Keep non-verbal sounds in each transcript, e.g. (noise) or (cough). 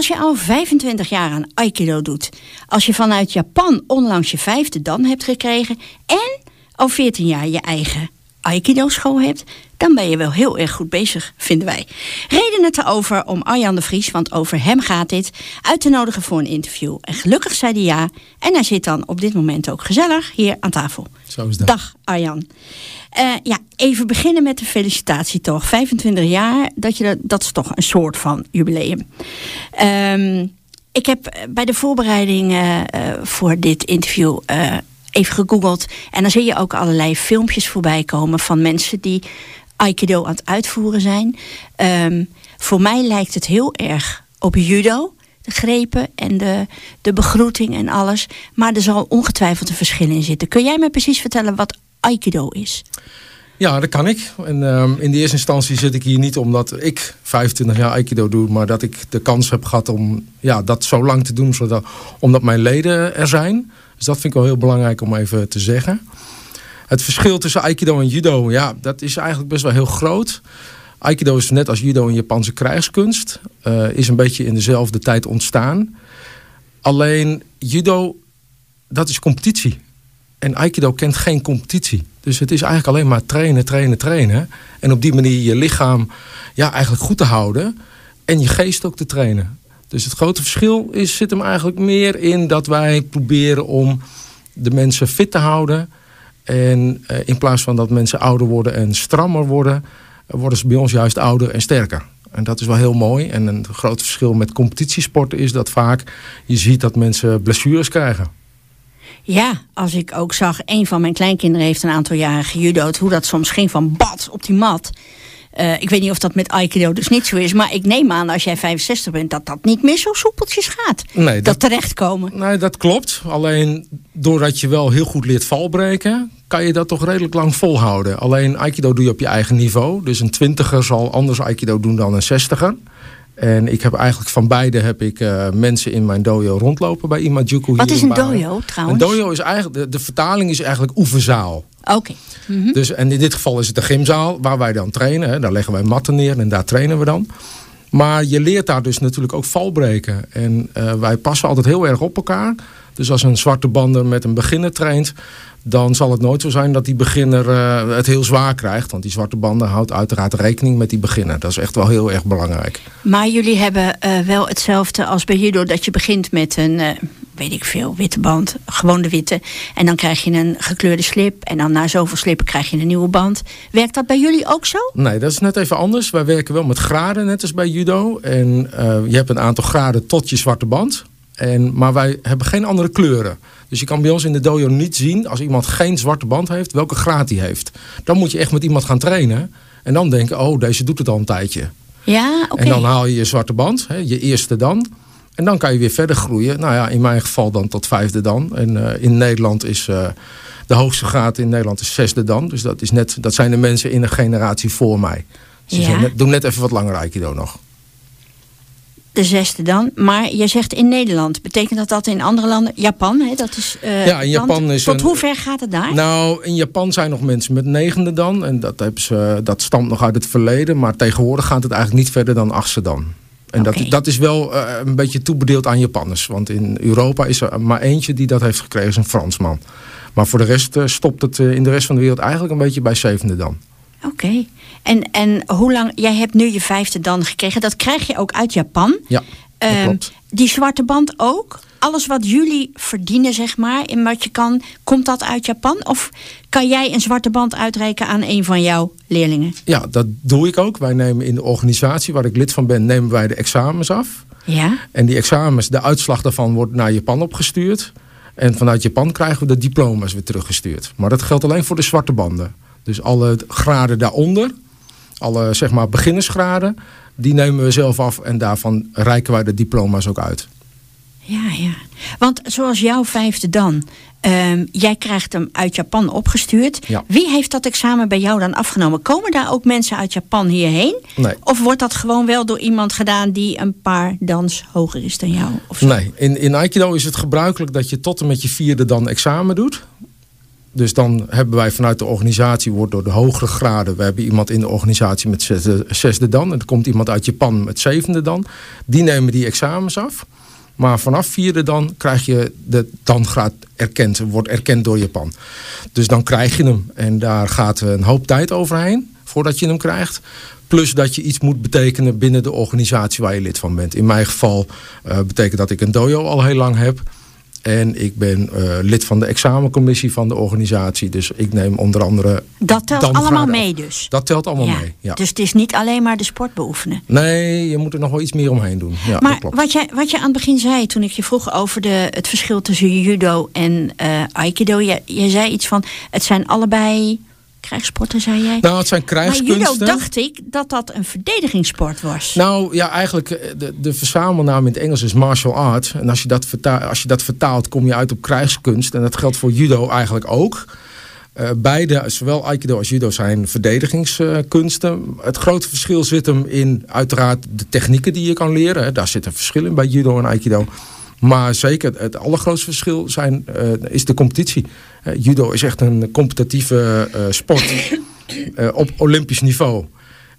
Als je al 25 jaar aan Aikido doet, als je vanuit Japan onlangs je vijfde dan hebt gekregen en al 14 jaar je eigen Aikido-school hebt, dan ben je wel heel erg goed bezig, vinden wij. Reden het erover om Arjan de Vries, want over hem gaat dit, uit te nodigen voor een interview. En gelukkig zei hij ja. En hij zit dan op dit moment ook gezellig hier aan tafel. Zo is dat. Dag Arjan. Uh, ja, even beginnen met de felicitatie toch. 25 jaar, dat, je, dat is toch een soort van jubileum. Um, ik heb bij de voorbereiding uh, voor dit interview even gegoogeld. En dan zie je ook allerlei filmpjes voorbij komen van mensen die Aikido aan het uitvoeren zijn. Um, voor mij lijkt het heel erg op judo. De grepen en de, de begroeting en alles. Maar er zal ongetwijfeld een verschil in zitten. Kun jij me precies vertellen wat Aikido is? Ja, dat kan ik. En um, in de eerste instantie zit ik hier niet omdat ik 25 jaar Aikido doe, maar dat ik de kans heb gehad om ja, dat zo lang te doen, zodat, omdat mijn leden er zijn. Dus dat vind ik wel heel belangrijk om even te zeggen. Het verschil tussen Aikido en Judo, ja, dat is eigenlijk best wel heel groot. Aikido is net als Judo een Japanse krijgskunst. Uh, is een beetje in dezelfde tijd ontstaan. Alleen Judo, dat is competitie. En Aikido kent geen competitie. Dus het is eigenlijk alleen maar trainen, trainen, trainen. En op die manier je lichaam ja, eigenlijk goed te houden. En je geest ook te trainen. Dus het grote verschil is, zit hem eigenlijk meer in dat wij proberen om de mensen fit te houden. En uh, in plaats van dat mensen ouder worden en strammer worden, worden ze bij ons juist ouder en sterker. En dat is wel heel mooi. En een groot verschil met competitiesporten is dat vaak je ziet dat mensen blessures krijgen. Ja, als ik ook zag, een van mijn kleinkinderen heeft een aantal jaren gejudo'd. Hoe dat soms ging van bad op die mat. Uh, ik weet niet of dat met Aikido dus niet zo is. Maar ik neem aan als jij 65 bent dat dat niet meer zo soepeltjes gaat. Nee, dat, dat terechtkomen. Nee, dat klopt. Alleen doordat je wel heel goed leert valbreken... kan je dat toch redelijk lang volhouden. Alleen Aikido doe je op je eigen niveau. Dus een twintiger zal anders Aikido doen dan een zestiger. En ik heb eigenlijk van beide heb ik uh, mensen in mijn dojo rondlopen bij Imajuku. Wat is een dojo trouwens? Een dojo is eigenlijk, de, de vertaling is eigenlijk oefenzaal. Oké. Okay. Mm -hmm. dus, en in dit geval is het de gymzaal waar wij dan trainen. Hè. Daar leggen wij matten neer en daar trainen we dan. Maar je leert daar dus natuurlijk ook valbreken. En uh, wij passen altijd heel erg op elkaar. Dus als een zwarte bander met een beginner traint dan zal het nooit zo zijn dat die beginner uh, het heel zwaar krijgt. Want die zwarte banden houdt uiteraard rekening met die beginner. Dat is echt wel heel erg belangrijk. Maar jullie hebben uh, wel hetzelfde als bij judo. Dat je begint met een, uh, weet ik veel, witte band. Gewoon de witte. En dan krijg je een gekleurde slip. En dan na zoveel slippen krijg je een nieuwe band. Werkt dat bij jullie ook zo? Nee, dat is net even anders. Wij werken wel met graden, net als bij judo. En je hebt een aantal graden tot je zwarte band. En, maar wij hebben geen andere kleuren. Dus je kan bij ons in de dojo niet zien, als iemand geen zwarte band heeft, welke graad hij heeft. Dan moet je echt met iemand gaan trainen. En dan denken, oh, deze doet het al een tijdje. Ja. En dan haal je je zwarte band, hè, je eerste dan. En dan kan je weer verder groeien. Nou ja, in mijn geval dan tot vijfde dan. En uh, in Nederland is uh, de hoogste graad in Nederland is zesde dan. Dus dat, is net, dat zijn de mensen in een generatie voor mij. Dus ja. net, doen net even wat langer Aikido nog de zesde dan. Maar je zegt in Nederland. Betekent dat dat in andere landen? Japan, hè? Dat is, uh, ja, in Japan is Tot hoe ver gaat het daar? Nou, in Japan zijn nog mensen met negende dan. En dat, hebben ze, dat stamt nog uit het verleden. Maar tegenwoordig gaat het eigenlijk niet verder dan achtste dan. En okay. dat, dat is wel uh, een beetje toebedeeld aan Japanners. Want in Europa is er maar eentje die dat heeft gekregen, is een Fransman. Maar voor de rest uh, stopt het in de rest van de wereld eigenlijk een beetje bij zevende dan. Oké. Okay. En, en hoe lang, jij hebt nu je vijfde dan gekregen. Dat krijg je ook uit Japan. Ja, uh, klopt. Die zwarte band ook? Alles wat jullie verdienen, zeg maar, in wat je kan, komt dat uit Japan? Of kan jij een zwarte band uitreiken aan een van jouw leerlingen? Ja, dat doe ik ook. Wij nemen in de organisatie waar ik lid van ben, nemen wij de examens af. Ja. En die examens, de uitslag daarvan wordt naar Japan opgestuurd. En vanuit Japan krijgen we de diploma's weer teruggestuurd. Maar dat geldt alleen voor de zwarte banden. Dus alle graden daaronder, alle zeg maar beginnersgraden, die nemen we zelf af en daarvan reiken wij de diploma's ook uit. Ja, ja. Want zoals jouw vijfde dan, um, jij krijgt hem uit Japan opgestuurd. Ja. Wie heeft dat examen bij jou dan afgenomen? Komen daar ook mensen uit Japan hierheen? Nee. Of wordt dat gewoon wel door iemand gedaan die een paar dans hoger is dan jou? Of zo? Nee, in, in Aikido is het gebruikelijk dat je tot en met je vierde dan examen doet. Dus dan hebben wij vanuit de organisatie, wordt door de hogere graden, we hebben iemand in de organisatie met zesde, dan. En er komt iemand uit Japan met zevende dan. Die nemen die examens af. Maar vanaf vierde dan krijg je de dangraad erkend. Wordt erkend door Japan. Dus dan krijg je hem. En daar gaat een hoop tijd overheen voordat je hem krijgt. Plus dat je iets moet betekenen binnen de organisatie waar je lid van bent. In mijn geval uh, betekent dat ik een dojo al heel lang heb. En ik ben uh, lid van de examencommissie van de organisatie. Dus ik neem onder andere. Dat telt allemaal mee, dus. Dat telt allemaal mee. Ja. Dus het is niet alleen maar de sport beoefenen. Nee, je moet er nog wel iets meer omheen doen. Ja, maar Wat, jij, wat je aan het begin zei, toen ik je vroeg over de, het verschil tussen judo en uh, aikido. Je, je zei iets van: het zijn allebei Krijgssporten, zei jij? Nou, het zijn krijgskunsten. Maar judo dacht ik dat dat een verdedigingssport was. Nou ja, eigenlijk eh, de, de verzamelnaam in het Engels is martial art. En als je, dat vertaalt, als je dat vertaalt, kom je uit op krijgskunst. En dat geldt voor judo eigenlijk ook. Uh, beide, zowel aikido als judo, zijn verdedigingskunsten. het grote verschil zit hem in uiteraard de technieken die je kan leren. Daar zit een verschil in bij judo en aikido. Maar zeker het allergrootste verschil zijn, uh, is de competitie. Uh, judo is echt een competitieve uh, sport (coughs) op olympisch niveau.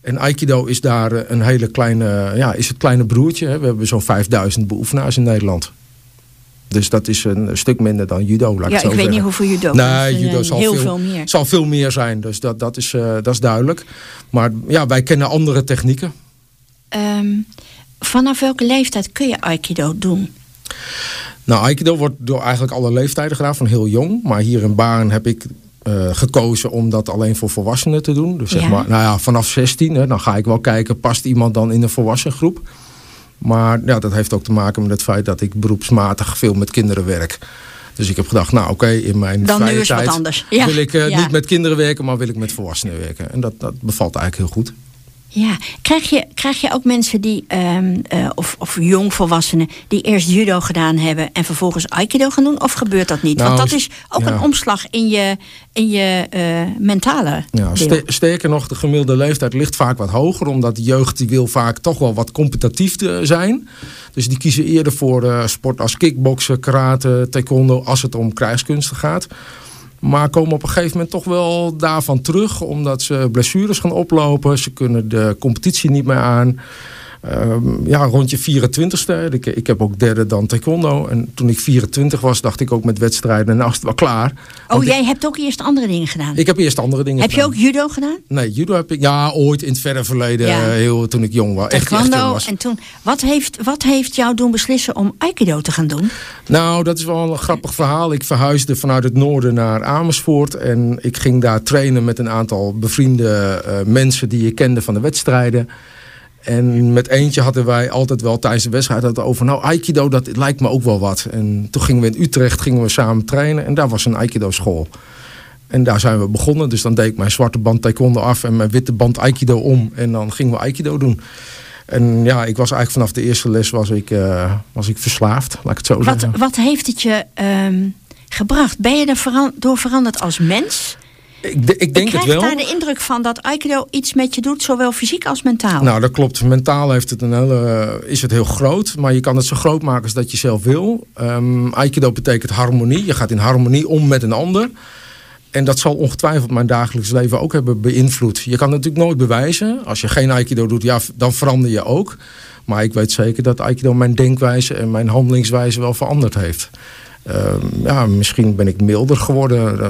En Aikido is daar een hele kleine, ja, is het kleine broertje. Hè. We hebben zo'n 5000 beoefenaars in Nederland. Dus dat is een stuk minder dan judo. Laat ja, ik, zo ik weet niet hoeveel judo Nee, judo zal heel veel, veel, meer. zal veel meer zijn. Dus dat, dat, is, uh, dat is duidelijk. Maar ja, wij kennen andere technieken. Um, vanaf welke leeftijd kun je Aikido doen? Nou, Aikido wordt door eigenlijk alle leeftijden gedaan, van heel jong. Maar hier in Baren heb ik uh, gekozen om dat alleen voor volwassenen te doen. Dus zeg Ja. maar, nou ja, vanaf 16, hè, dan ga ik wel kijken, past iemand dan in een volwassen groep? Maar ja, dat heeft ook te maken met het feit dat ik beroepsmatig veel met kinderen werk. Dus ik heb gedacht, nou oké, in mijn Dan vrije tijd. Ja, wil ik eh, ja. niet met kinderen werken, maar wil ik met volwassenen werken. En dat, dat bevalt eigenlijk heel goed. Ja, krijg je, krijg je ook mensen die, ehm, eh, of, of jongvolwassenen, die eerst judo gedaan hebben en vervolgens aikido gaan doen? Of gebeurt dat niet? Nou, Want dat is ook ja. een omslag in je, in je eh, mentale Ja, sterker nog, de gemiddelde leeftijd ligt vaak wat hoger. Omdat de jeugd die wil vaak toch wel wat competitief te zijn. Dus die kiezen eerder voor eh, sport als kickboksen, karate, taekwondo... als het om krijgskunsten gaat. Maar komen op een gegeven moment toch wel daarvan terug. Omdat ze blessures gaan oplopen. Ze kunnen de competitie niet meer aan. Ehm, ja, rond je 24ste. Ik, ik heb ook derde dan taekwondo. En toen ik 24 was, dacht ik ook met wedstrijden... nou is het wel klaar. Oh, ik- jij hebt ook eerst andere dingen gedaan. Ik heb eerst andere dingen heb je gedaan. ook judo gedaan? Nee, judo heb ik ja, ooit in het verre verleden, Ja. heel, toen ik jong was. Echt, echt Taekwondo. jong was. En toen, wat heeft, wat heeft jou doen beslissen om aikido te gaan doen? Nou, dat is wel een grappig verhaal. Ik verhuisde vanuit het noorden naar Amersfoort. En ik ging daar trainen met een aantal bevriende eh, mensen die ik kende van de wedstrijden. En met eentje hadden wij altijd wel tijdens de wedstrijd het over... nou, Aikido, dat lijkt me ook wel wat. En toen gingen we in Utrecht gingen we samen trainen. En daar was een Aikido school. En daar zijn we begonnen. Dus dan deed ik mijn zwarte band taekwondo af en mijn witte band aikido om. En dan gingen we aikido doen. En ja, ik was eigenlijk vanaf de eerste les was ik, eh, was ik verslaafd, laat ik het zo Wat, zeggen. wat heeft het je ehm, gebracht? Ben je er veran- door veranderd als mens? Ik, de- ik denk ik het krijg wel. daar de indruk van dat aikido iets met je doet, zowel fysiek als mentaal. Nou, dat klopt. Mentaal heeft het een hele, is het heel groot. Maar je kan het zo groot maken als dat je zelf wil. Ehm, Aikido betekent harmonie. Je gaat in harmonie om met een ander. En dat zal ongetwijfeld mijn dagelijks leven ook hebben beïnvloed. Je kan het natuurlijk nooit bewijzen. Als je geen Aikido doet, ja, dan verander je ook. Maar ik weet zeker dat Aikido mijn denkwijze en mijn handelingswijze wel veranderd heeft. Ehm, ja, misschien ben ik milder geworden. Eh,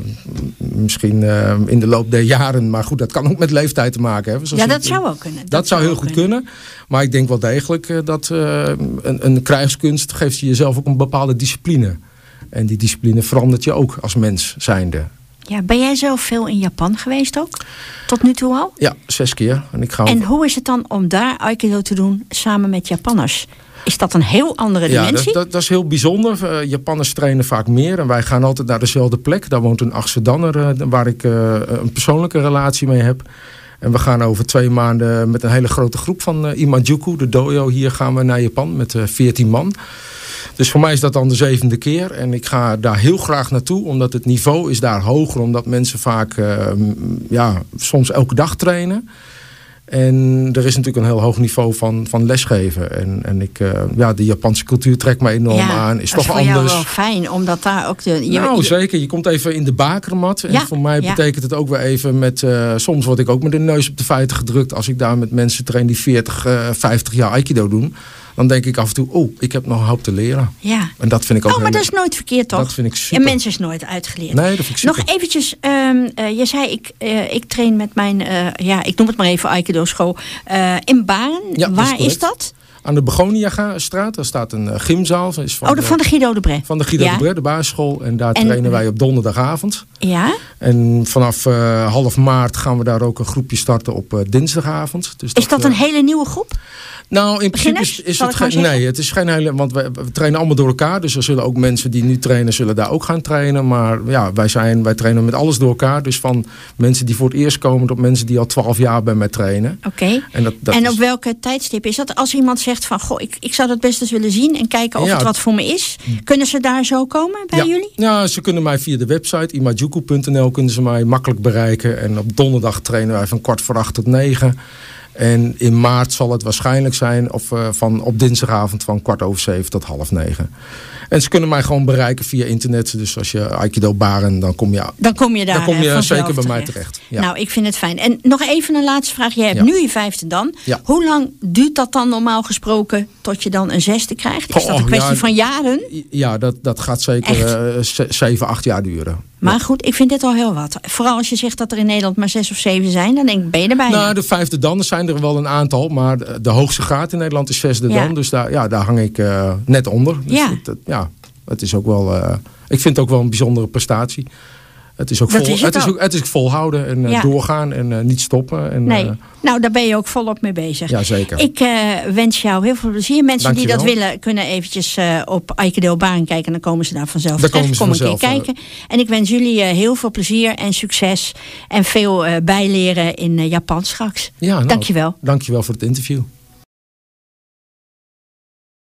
misschien eh, in de loop der jaren. Maar goed, dat kan ook met leeftijd te maken hebben. Zoals ja, dat zou ook kunnen. dat, zou heel goed kunnen. Maar ik denk wel degelijk eh, dat een, een krijgskunst geeft je jezelf ook een bepaalde discipline. En die discipline verandert je ook als mens zijnde. Ja, ben jij zelf veel in Japan geweest ook? Tot nu toe al? Ja, zes keer. En ik ga En hoe is het dan om daar aikido te doen samen met Japanners? Is dat een heel andere ja, dat, dimensie? dat, dat is heel bijzonder. Eh, Japanners trainen vaak meer. En wij gaan altijd naar dezelfde plek. Daar woont een Amsterdammer eh, waar ik eh, een persoonlijke relatie mee heb. En we gaan over twee maanden met een hele grote groep van eh, Imajuku, de dojo. Hier gaan we naar Japan met 14 man. Dus voor mij is dat dan de zevende keer. En ik ga daar heel graag naartoe, omdat het niveau is daar hoger. Omdat mensen vaak, ja, soms elke dag trainen. En er is natuurlijk een heel hoog niveau van, van lesgeven. En, en ik, uh, ja, de Japanse cultuur trekt me enorm ja, aan. Is dat toch is voor anders. jou wel fijn, omdat daar ook de... Je, nou, je- zeker. Je komt even in de bakermat. En Ja, voor mij ja. betekent het ook weer even met... eh, soms word ik ook met de neus op de feiten gedrukt... als ik daar met mensen train die 40, eh 50 jaar Aikido doen. Dan denk ik af en toe, oh, ik heb nog een hoop te leren. ja. En dat vind ik ook Oh, maar dat is nooit verkeerd, toch? Dat vind ik super. En mensen is nooit uitgeleerd. Nee, dat vind ik super. Nog eventjes, eh, je zei ik, eh, ik train met mijn, eh, ja, ik noem het maar even Aikido school, in Baren. Ja, is Waar is, dat? Aan de Begonia-straat, daar staat een eh, gymzaal. Is van, oh, de, van de Guido de Bre. van de Guido ja. de Bre, de basisschool. En daar En- trainen wij op donderdagavond. Ja, En vanaf eh, half maart gaan we daar ook een groepje starten op eh, dinsdagavond. Dus is dat een hele nieuwe groep? Nou, in principe is, is het geen. Nee, het is geen hele. Want we, we trainen allemaal door elkaar. Dus er zullen ook mensen die nu trainen, zullen daar ook gaan trainen. Maar ja, wij, zijn, wij trainen met alles door elkaar. Dus van mensen die voor het eerst komen tot mensen die al twaalf jaar bij mij trainen. Oké. En, dat, dat En is- op welke tijdstip is dat? Als iemand zegt van, goh, ik, ik zou dat best eens willen zien en kijken of Ja. het wat voor me is. Kunnen ze daar zo komen bij ja. jullie? Ja, ze kunnen mij via de website imajuku.nl kunnen ze mij makkelijk bereiken. En op donderdag trainen wij van kwart voor acht tot negen. En in maart zal het waarschijnlijk zijn of, eh, van op dinsdagavond van kwart over zeven tot half negen. En ze kunnen mij gewoon bereiken via internet. Dus als je Aikido Baren, dan kom je, Dan kom je daar dan kom eh, je zeker bij mij terecht. Ja. Nou, ik vind het fijn. En nog even een laatste vraag. Je hebt Ja. nu je vijfde dan. Ja. Hoe lang duurt dat dan normaal gesproken tot je dan een zesde krijgt? Is dat een kwestie van jaren? ja, dat, dat gaat zeker ze- zeven, acht jaar duren. Maar goed, ik vind dit al heel wat. Vooral als je zegt dat er in Nederland maar zes of zeven zijn, dan denk ik, ben je erbij. Nou, de vijfde dan, zijn er wel een aantal. Maar de, de hoogste graad in Nederland is zesde Ja. dan. Dus daar, ja, daar hang ik eh, net onder. Dus Ja. Het, het- ja, het is ook wel... eh, ik vind het ook wel een bijzondere prestatie. Het is ook, vol, is het ook. ook, het is volhouden en eh, Ja. doorgaan en eh, niet stoppen. En, nee, eh, nou daar ben je ook volop mee bezig. ja, zeker. Ik wens jou heel veel plezier. Mensen die dat willen, kunnen eventjes op Aikido Baan kijken. En dan komen ze daar vanzelf Daar terecht. komen ze Kom een keer vanzelf, kijken. En ik wens jullie heel veel plezier en succes. En veel bijleren in Japan straks. ja, nou, Dankjewel. Dankjewel voor het interview.